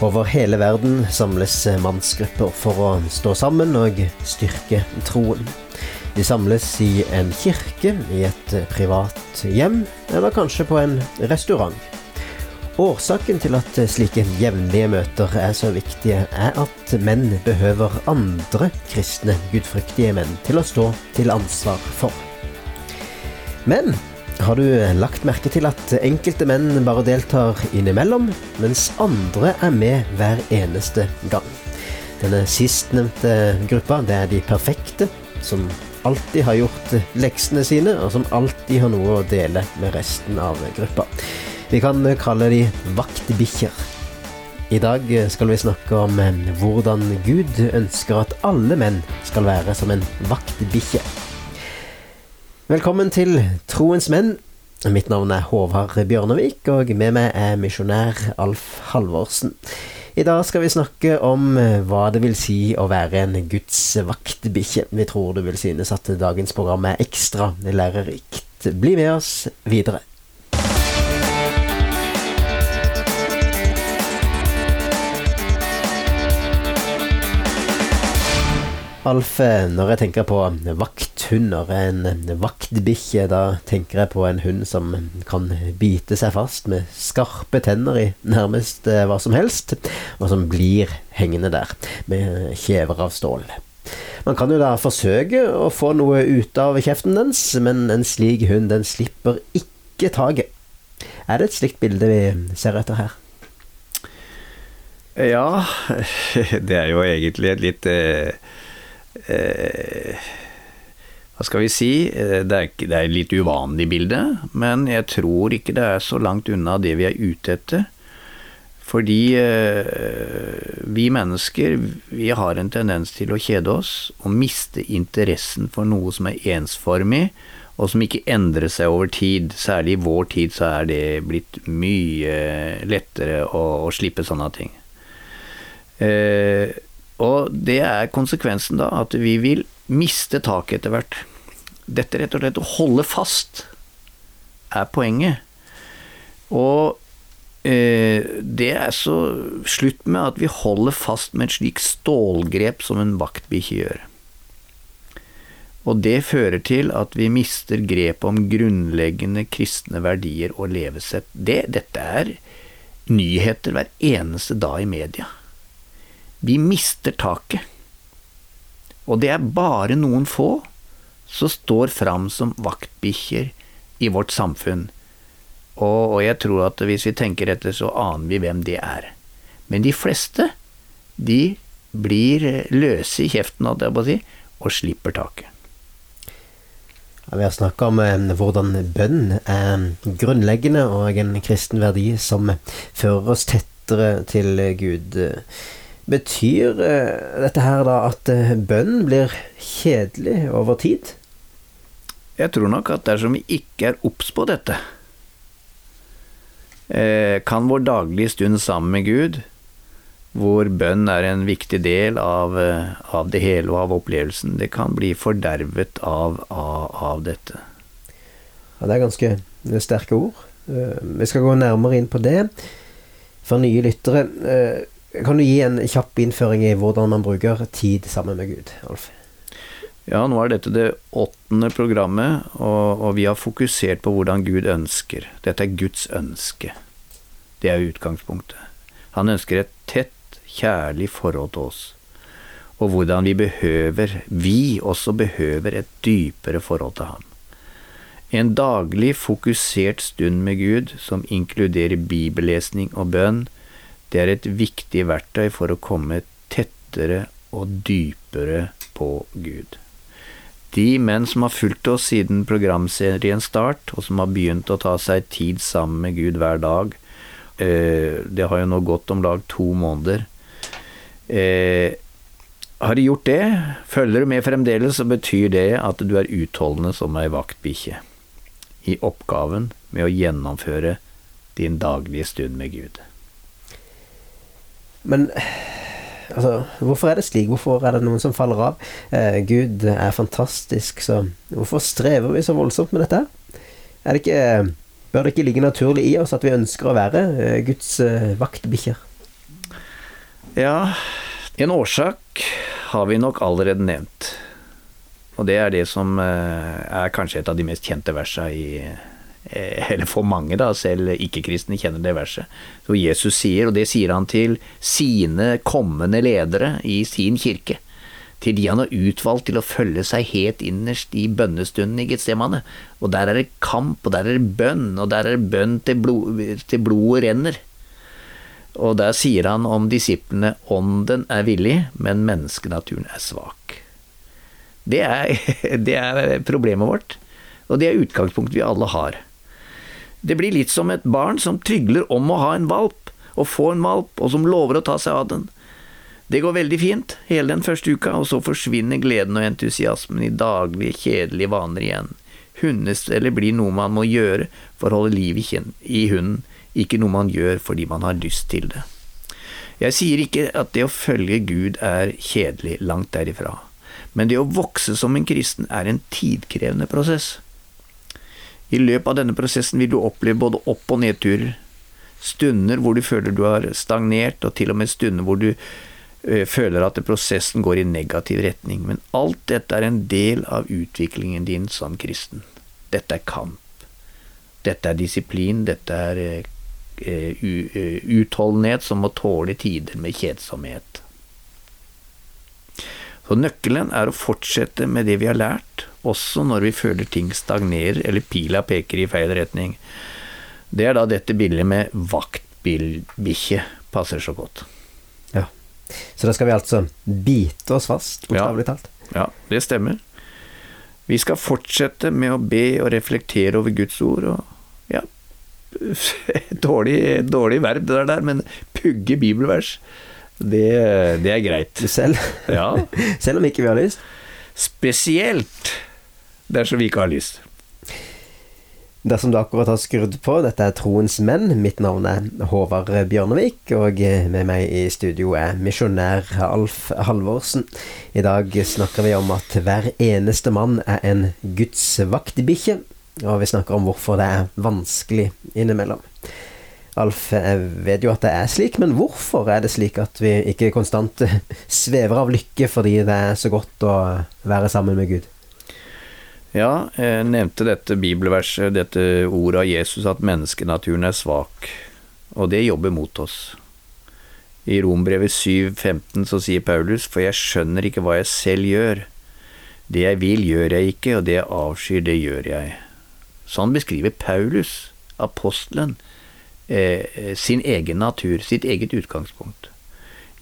Over hele verden samles mannsgrupper for å stå sammen og styrke troen. De samles i en kirke, i et privat hjem, eller kanskje på en restaurant. Årsaken til at slike jevnlige møter er så viktige, er at menn behøver andre kristne, gudfryktige menn til å stå til ansvar for. Men har du lagt merke til at enkelte menn bare deltar innimellom, mens andre er med hver eneste gang? Denne sistnevnte gruppa, det er de perfekte, som alltid har gjort leksene sine, og som alltid har noe å dele med resten av gruppa. Vi kan kalle de vaktbikkjer. I dag skal vi snakke om hvordan Gud ønsker at alle menn skal være som en vaktbikkje. Velkommen til Troens menn. Mitt navn er Håvard Bjørnevik, og med meg er misjonær Alf Halvorsen. I dag skal vi snakke om eh, hva det vil si å være en Guds vaktbikkje. Vi tror du vil synes at dagens program er ekstra lærerikt. Bli med oss videre. Alf, når jeg tenker på vakthunder, en vaktbikkje, da tenker jeg på en hund som kan bite seg fast med skarpe tenner i nærmest eh, hva som helst, og som blir hengende der med kjever av stål. Man kan jo da forsøke å få noe ut av kjeften dens, men en slik hund, den slipper ikke taket. Er det et slikt bilde vi ser etter her? Ja, det er jo egentlig et litt eh eh, Hva skal vi si? Eh, det er, det er et litt uvanlig bilde, men jeg tror ikke det er så langt unna det vi er ute etter. Fordi eh, vi mennesker vi har en tendens til å kjede oss og miste interessen for noe som er ensformig, og som ikke endrer seg over tid. Særlig i vår tid så er det blitt mye lettere å, å slippe sånne ting. Eh, og det er konsekvensen da, at vi vil miste taket etter hvert. Dette rett og slett å holde fast er poenget. Og eh, det er så slutt med at vi holder fast med et slikt stålgrep som en vaktbikkje gjør. Og det fører til at vi mister grepet om grunnleggende kristne verdier og levesett. Det, dette er nyheter hver eneste dag i media. Vi mister taket. Og det er bare noen få som står fram som vaktbikkjer i vårt samfunn. Og, og, jeg tror at hvis vi tenker etter, så aner vi hvem det er. Men de fleste, de blir løse i kjeften, holdt jeg på å si, og slipper taket. Ja, vi har snakka om eh, hvordan bønn er grunnleggende og en kristen verdi som fører oss tettere til Gud. Betyr uh, dette her da at uh, bønn blir kjedelig over tid? Jeg tror nok at dersom vi ikke er obs på dette, uh, kan vår daglige stund sammen med Gud, hvor bønn er en viktig del av, av det hele og av opplevelsen, det kan bli fordervet av, av, av dette. Ja, det er ganske sterke ord. Vi skal gå nærmere inn på det. For nye lyttere kan du gi en kjapp innføring i hvordan man bruker tid sammen med Gud, Alf? Ja, nå er dette det åttende programmet, og, og, vi har fokusert på hvordan Gud ønsker. Dette er Guds ønske. Det er utgangspunktet. Han ønsker et tett, kjærlig forhold til oss. Og hvordan vi behøver, vi også behøver, et dypere forhold til ham. En daglig fokusert stund med Gud, som inkluderer bibellesning og bønn, det er et viktig verktøy for å komme tettere og dypere på Gud. De menn som har fulgt oss siden programseriens start, og som har begynt å ta seg tid sammen med Gud hver dag, eh, det har jo nå gått om lag to måneder. Eh, har de gjort det, følger du med fremdeles, så betyr det at du er utholdende som ei vaktbikkje i oppgaven med å gjennomføre din daglige stund med Gud. Men altså, hvorfor er det slik? Hvorfor er det noen som faller av? Eh, Gud er fantastisk, så hvorfor strever vi så voldsomt med dette? Er det ikke, bør det ikke ligge naturlig i oss at vi ønsker å være eh, Guds eh, vaktbikkjer? Ja, en årsak har vi nok allerede nevnt. Og det er det som eh, er kanskje et av de mest kjente versa i Eller for mange, da, selv ikke-kristne kjenner det verset. Så Jesus sier, og det sier han til sine kommende ledere i sin kirke. Til de han har utvalgt til å følge seg helt innerst i bønnestunden i Getsemane. Og der er det kamp, og der er det bønn, og der er det bønn til, blod, til blodet renner. Og der sier han om disiplene ånden er villig, men menneskenaturen er svak. Det er, det er, problemet vårt, og det er utgangspunktet vi alle har. Det blir litt som et barn som trygler om å ha en valp, og få en valp, og som lover å ta seg av den. Det går veldig fint hele den første uka, og så forsvinner gleden og entusiasmen i daglige, kjedelige vaner igjen. Hundestellet blir noe man må gjøre for å holde liv i hunden, ikke noe man gjør fordi man har lyst til det. Jeg sier ikke at det å følge Gud er kjedelig, langt derifra, men det å vokse som en kristen er en tidkrevende prosess. I løpet av denne prosessen vil du oppleve både opp- og nedturer, stunder hvor du føler du har stagnert, og til og med stunder hvor du Eh, føler at prosessen går i negativ retning. Men alt dette er en del av utviklingen din som kristen. Dette er kamp. Dette er disiplin. Dette er uh, utholdenhet som må tåle tider med kjedsomhet. Så nøkkelen er å fortsette med det vi har lært, også når vi føler ting stagnerer eller pila peker i feil retning. Det er da dette bildet med vaktbikkje passer så godt. Så da skal vi altså bite oss fast, bokstavelig ja. talt. Ja, det stemmer. Vi skal fortsette med å be og reflektere over Guds ord, og ja Dårlig, dårlig verb det der, men pugge bibelvers, det, det er greit. Selv? Ja. Selv om ikke vi har lyst? Spesielt dersom vi ikke har lyst. Dersom du akkurat har skrudd på, dette er Troens menn. Mitt navn er Håvard Bjørnevik, og med meg i studio er misjonær Alf Halvorsen. I dag snakker vi om at hver eneste mann er en Guds vaktbikkje, og vi snakker om hvorfor det er vanskelig innimellom. Alf, jeg vet jo at det er slik, men hvorfor er det slik at vi ikke konstant svever av lykke fordi det er så godt å være sammen med Gud? Ja, jeg nevnte dette bibelverset, dette ordet av Jesus, at menneskenaturen er svak, og det jobber mot oss. I Rombrevet 7,15 så sier Paulus, for jeg skjønner ikke hva jeg selv gjør. Det jeg vil, gjør jeg ikke, og det jeg avskyr, det gjør jeg. Sånn beskriver Paulus, apostelen, eh, sin egen natur, sitt eget utgangspunkt.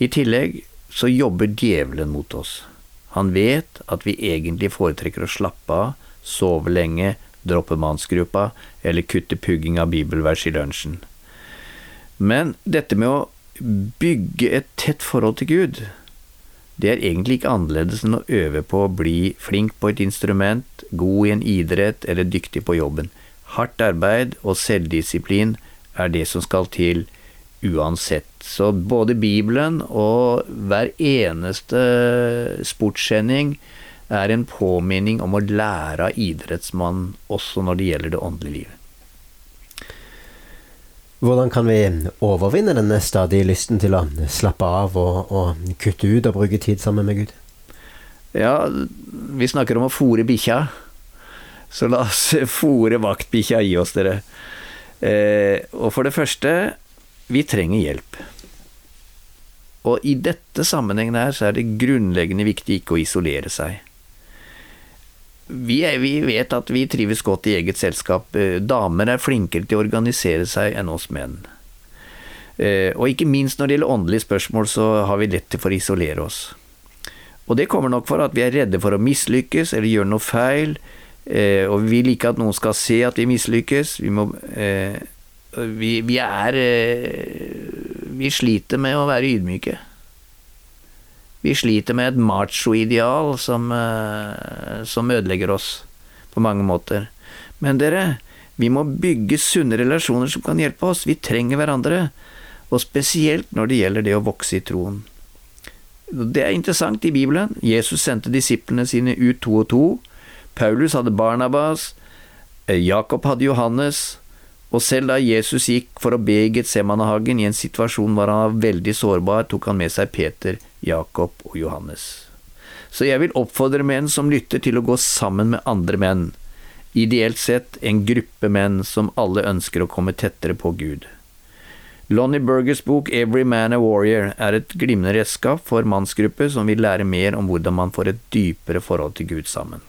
I tillegg så jobber djevelen mot oss. Han vet at vi egentlig foretrekker å slappe av, sove lenge, droppe mannsgruppa eller kutte pugging av bibelvers i lunsjen. Men dette med å bygge et tett forhold til Gud, det er egentlig ikke annerledes enn å øve på å bli flink på et instrument, god i en idrett eller dyktig på jobben. Hardt arbeid og selvdisiplin er det som skal til uansett. Så både Bibelen og hver eneste sportssending er en påminning om å lære av idrettsmannen også når det gjelder det åndelige livet. Hvordan kan vi overvinne denne stadige lysten til å slappe av og, og kutte ut og bruke tid sammen med Gud? Ja, vi snakker om å fòre bikkja. Så la oss fòre vaktbikkja i oss, dere. Eh, og for det første vi trenger hjelp. Og i dette sammenhengen her så er det grunnleggende viktig ikke å isolere seg. Vi, er, vi, vet at vi trives godt i eget selskap. Eh, damer er flinkere til å organisere seg enn oss menn. Eh, og ikke minst når det gjelder åndelige spørsmål, så har vi lett for å isolere oss. Og det kommer nok for at vi er redde for å mislykkes eller gjøre noe feil, eh, og vi vil ikke at noen skal se at vi mislykkes. Vi må vi, vi er eh, Vi sliter med å være ydmyke. Vi sliter med et macho-ideal som, eh, som ødelegger oss på mange måter. Men dere, vi må bygge sunne relasjoner som kan hjelpe oss. Vi trenger hverandre. Og spesielt når det gjelder det å vokse i troen. Det er interessant i Bibelen. Jesus sendte disiplene sine ut to og to. Paulus hadde Barnabas. Eh, Jakob hadde Johannes Og selv da Jesus gikk for å be i Getsemanehagen i en situasjon hvor han var veldig sårbar, tok han med seg Peter, Jakob og Johannes. Så jeg vil oppfordre menn som lytter til å gå sammen med andre menn, ideelt sett en gruppe menn som alle ønsker å komme tettere på Gud. Lonnie Burgers bok Every Man a Warrior er et glimrende redskap for mannsgrupper som vil lære mer om hvordan man får et dypere forhold til Gud sammen.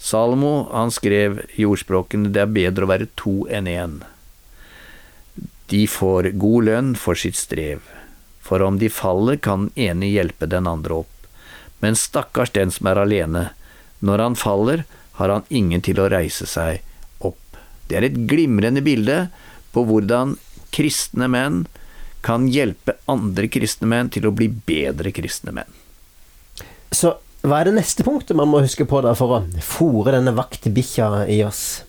Salomo han skrev i ordspråkene det er bedre å være to enn én. De får god lønn for sitt strev, for om de faller kan den ene hjelpe den andre opp. Men stakkars den som er alene, når han faller, har han ingen til å reise seg opp. Det er et glimrende bilde på hvordan kristne menn kan hjelpe andre kristne menn til å bli bedre kristne menn. Så hva er det neste punktet man må huske på da for å fòre denne vaktbikkja i oss?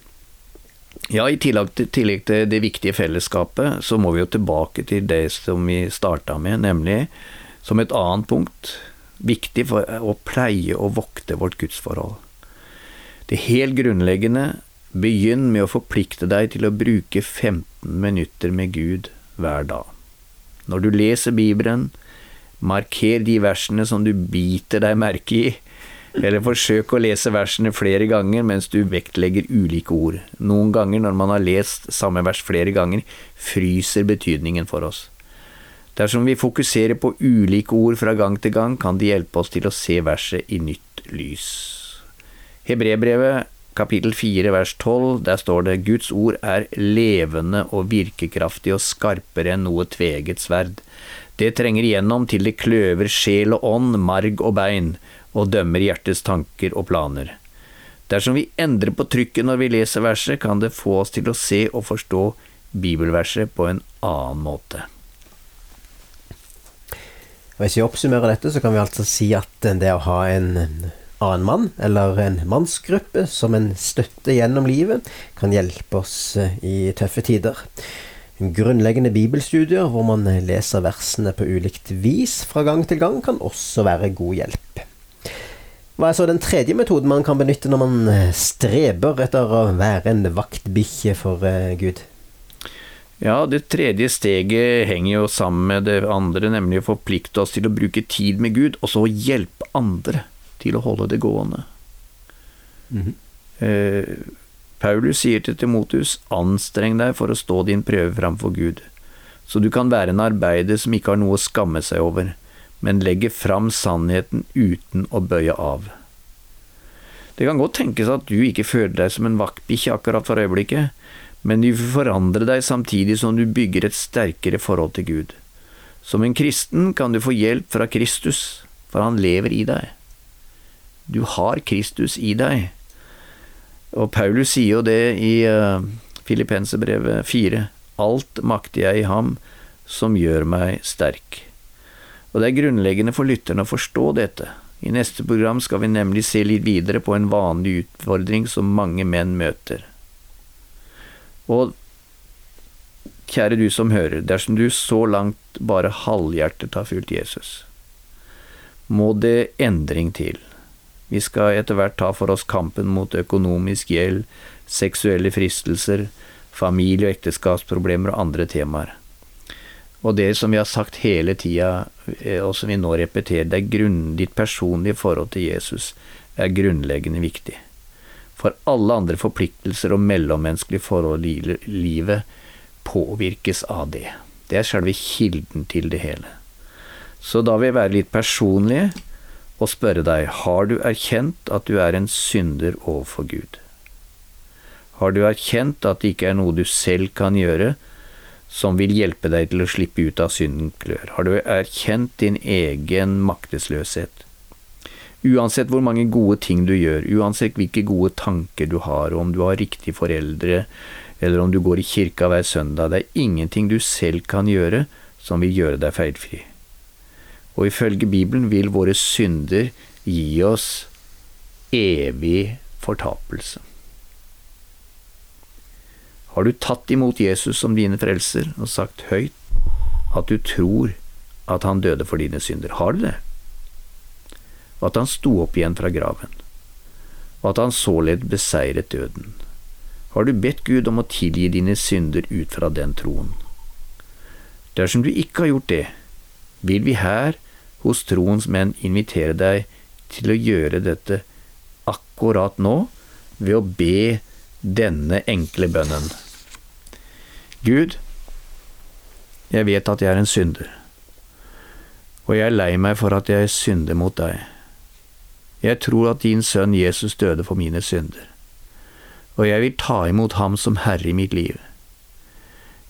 Ja, i tillegg til, tillegg til, det viktige fellesskapet, så må vi jo tilbake til det som vi starta med, nemlig som et annet punkt viktig for å pleie og vokte vårt gudsforhold. Det helt grunnleggende begynn med å forplikte deg til å bruke 15 minutter med Gud hver dag. Når du leser Bibelen, Marker de versene som du biter deg merke i, eller forsøk å lese versene flere ganger mens du vektlegger ulike ord. Noen ganger når man har lest samme vers flere ganger, fryser betydningen for oss. Dersom vi fokuserer på ulike ord fra gang til gang, kan det hjelpe oss til å se verset i nytt lys. Hebrebrevet kapittel 4 vers 12, der står det Guds ord er levende og virkekraftig og skarpere enn noe tveget sverd. Det trenger igjennom til det kløver sjel og ånd, marg og bein, og dømmer hjertets tanker og planer. Dersom vi endrer på trykket når vi leser verset, kan det få oss til å se og forstå bibelverset på en annen måte. Hvis vi oppsummerer dette, så kan vi altså si at det å ha en annen mann, eller en mannsgruppe, som en støtte gjennom livet, kan hjelpe oss i tøffe tider grunnleggende bibelstudier hvor man leser versene på ulikt vis fra gang til gang, kan også være god hjelp. Hva er så den tredje metoden man kan benytte når man eh, streber etter å være en vaktbikkje for eh, Gud? Ja, det tredje steget henger jo sammen med det andre, nemlig å forplikte oss til å bruke tid med Gud, og så hjelpe andre til å holde det gående. Mm -hmm. eh, Paulus sier til Timotus, anstreng deg for å stå din prøve framfor Gud, så du kan være en arbeider som ikke har noe å skamme seg over, men legger fram sannheten uten å bøye av. Det kan godt tenkes at du ikke føler deg som en vaktbikkje akkurat for øyeblikket, men du vil forandre deg samtidig som du bygger et sterkere forhold til Gud. Som en kristen kan du få hjelp fra Kristus, for han lever i deg. Du har Kristus i deg, og Paulus sier jo det i uh, Filippenserbrevet 4. Alt makter jeg i ham som gjør meg sterk. Og det er grunnleggende for lytterne å forstå dette. I neste program skal vi nemlig se litt videre på en vanlig utfordring som mange menn møter. Og kjære du som hører, dersom du så langt bare halvhjertet har fulgt Jesus, må det endring til. Vi skal etter hvert ta for oss kampen mot økonomisk gjeld, seksuelle fristelser, familie- og ekteskapsproblemer og andre temaer. Og det som vi har sagt hele tida, eh, og som vi nå repeterer, det er grunn, ditt personlige forhold til Jesus er grunnleggende viktig. For alle andre forpliktelser og mellommenneskelige forhold i livet påvirkes av det. Det er selve kilden til det hele. Så da vil jeg være litt personlige og spørre deg, har du erkjent at du er en synder overfor Gud? Har du erkjent at det ikke er noe du selv kan gjøre som vil hjelpe deg til å slippe ut av syndens klør? Har du erkjent din egen maktesløshet? Uansett hvor mange gode ting du gjør, uansett hvilke gode tanker du har, om du har riktige foreldre, eller om du går i kirka hver søndag, det er ingenting du selv kan gjøre som vil gjøre deg feilfri og ifølge Bibelen vil våre synder gi oss evig fortapelse. Har du tatt imot Jesus som dine frelser og sagt høyt at du tror at han døde for dine synder? Har du det? Og at han sto opp igjen fra graven? Og at han således beseiret døden? har du bedt Gud om å tilgi dine synder ut fra den troen. Dersom du ikke har gjort det, vil vi her hos troens menn invitere deg til å gjøre dette akkurat nå ved å be denne enkle bønnen. Gud, jeg vet at jeg er en synder, og jeg er lei meg for at jeg synder mot deg. Jeg tror at din sønn Jesus døde for mine synder, og jeg vil ta imot ham som herre i mitt liv.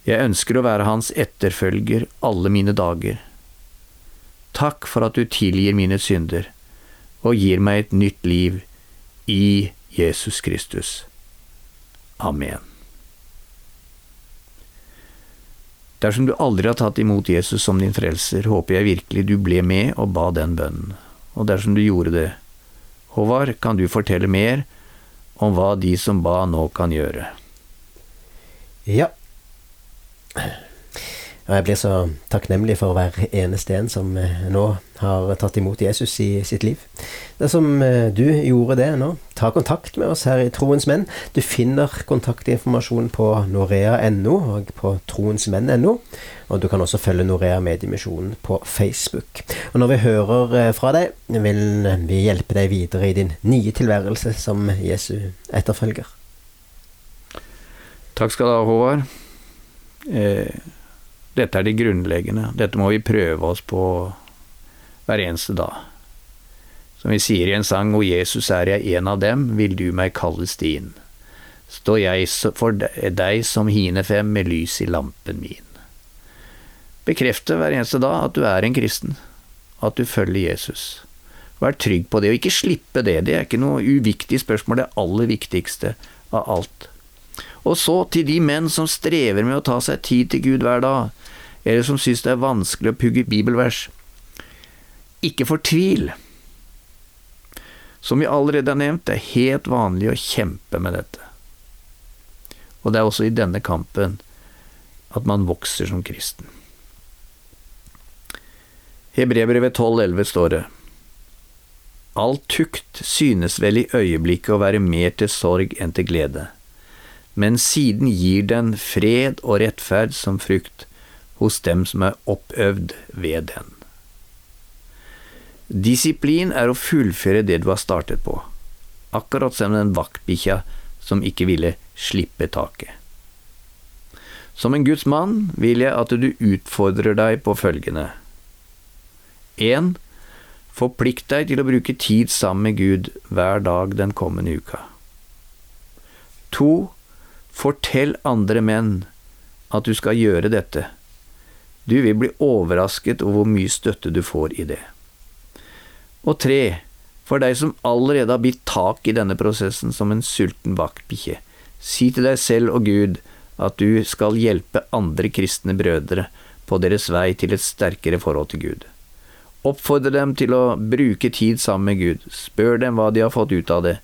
Jeg ønsker å være hans etterfølger alle mine dager. Takk for at du tilgir mine synder og gir meg et nytt liv i Jesus Kristus. Amen. Dersom du aldri har tatt imot Jesus som din frelser, håper jeg virkelig du ble med og ba den bønnen. Og dersom du gjorde det, Håvard, kan du fortelle mer om hva de som ba nå kan gjøre? Ja. Og jeg blir så takknemlig for hver eneste en som eh, nå har tatt imot Jesus i sitt liv. Dersom eh, du gjorde det nå, ta kontakt med oss her i Troens Menn. Du finner kontaktinformasjon på norea.no og på troensmenn.no. Og du kan også følge Norea Mediemisjonen på Facebook. Og når vi hører eh, fra deg, vil vi hjelpe deg videre i din nye tilværelse som Jesu etterfølger. Takk skal du ha, Håvard. Eh dette er det grunnleggende. Dette må vi prøve oss på hver eneste dag. Som vi sier i en sang, og Jesus er jeg en av dem, vil du meg kalles din. Står jeg for deg som hine fem med lys i lampen min. Bekrefte hver eneste dag at du er en kristen, at du følger Jesus. Vær trygg på det, og ikke slippe det. Det er ikke noe uviktig spørsmål, det aller viktigste av alt. Og så til de menn som strever med å ta seg tid til Gud hver dag, eller som synes det er vanskelig å pugge bibelvers. Ikke fortvil. Som vi allerede har nevnt, det er helt vanlig å kjempe med dette. Og det er også i denne kampen at man vokser som kristen. I Hebrevet 12,11 står det All tukt synes vel i øyeblikket å være mer til sorg enn til glede, men siden gir den fred og rettferd som frukt hos dem som er oppøvd ved den. Disiplin er å fullføre det du har startet på, akkurat som den vaktbikkja som ikke ville slippe taket. Som en Guds mann vil jeg at du utfordrer deg på følgende. 1. Forplikt deg til å bruke tid sammen med Gud hver dag den kommende uka. 2. Fortell andre menn at du skal gjøre dette du vil bli overrasket over hvor mye støtte du får i det. Og tre, for deg som allerede har bitt tak i denne prosessen som en sulten vaktbikkje, si til deg selv og Gud at du skal hjelpe andre kristne brødre på deres vei til et sterkere forhold til Gud. Oppfordre dem til å bruke tid sammen med Gud, spør dem hva de har fått ut av det.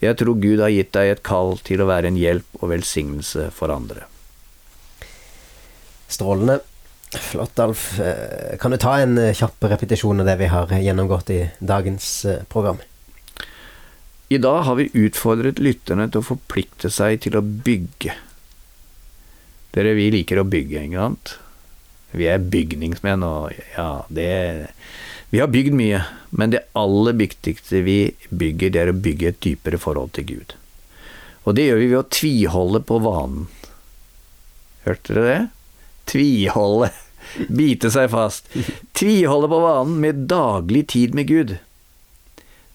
Jeg tror Gud har gitt deg et kall til å være en hjelp og velsignelse for andre. Strålende. Flott, Alf. Eh, kan du ta en eh, kjapp repetisjon av det vi har gjennomgått i dagens eh, program? I dag har vi utfordret lytterne til å forplikte seg til å bygge. Dere, vi liker å bygge, ikke sant? Vi er bygningsmenn, og ja, det Vi har bygd mye, men det aller viktigste vi bygger, det er å bygge et dypere forhold til Gud. Og det gjør vi ved å tviholde på vanen. Hørte dere det? Tviholde. Bite seg fast. Tviholde på vanen med daglig tid med Gud.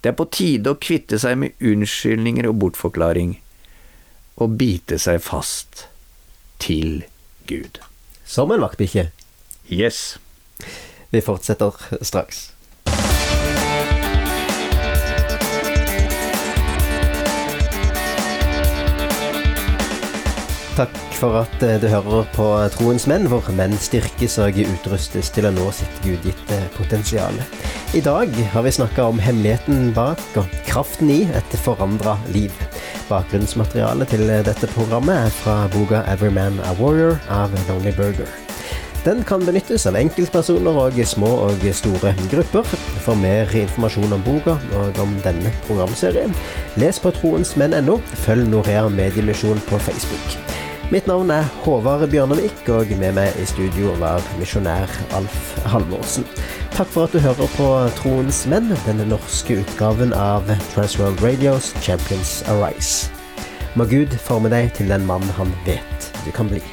Det er på tide å kvitte seg med unnskyldninger og bortforklaring, og bite seg fast til Gud. Som en vaktbikkje. Yes. Vi fortsetter straks. Takk for at eh, du hører på Troens menn, hvor menn styrkes og utrustes til å nå sitt gudgitte potensial. I dag har vi snakka om hemmeligheten bak og kraften i et forandra liv. Bakgrunnsmaterialet til dette programmet er fra boka 'Every Man a Warrior' av Lonely Burger. Den kan benyttes av enkeltpersoner og små og store grupper. for mer informasjon om boka og om denne programserien, les på troensmenn.no. Følg Norea Mediemisjon på Facebook. Mitt navn er Håvard Bjørnevik, og med meg i studio var misjonær Alf Halvorsen. Takk for at du hører på Troens menn, denne norske utgaven av Transworld Radios Champions Arise. Må Gud forme deg til den mann han vet du kan bli.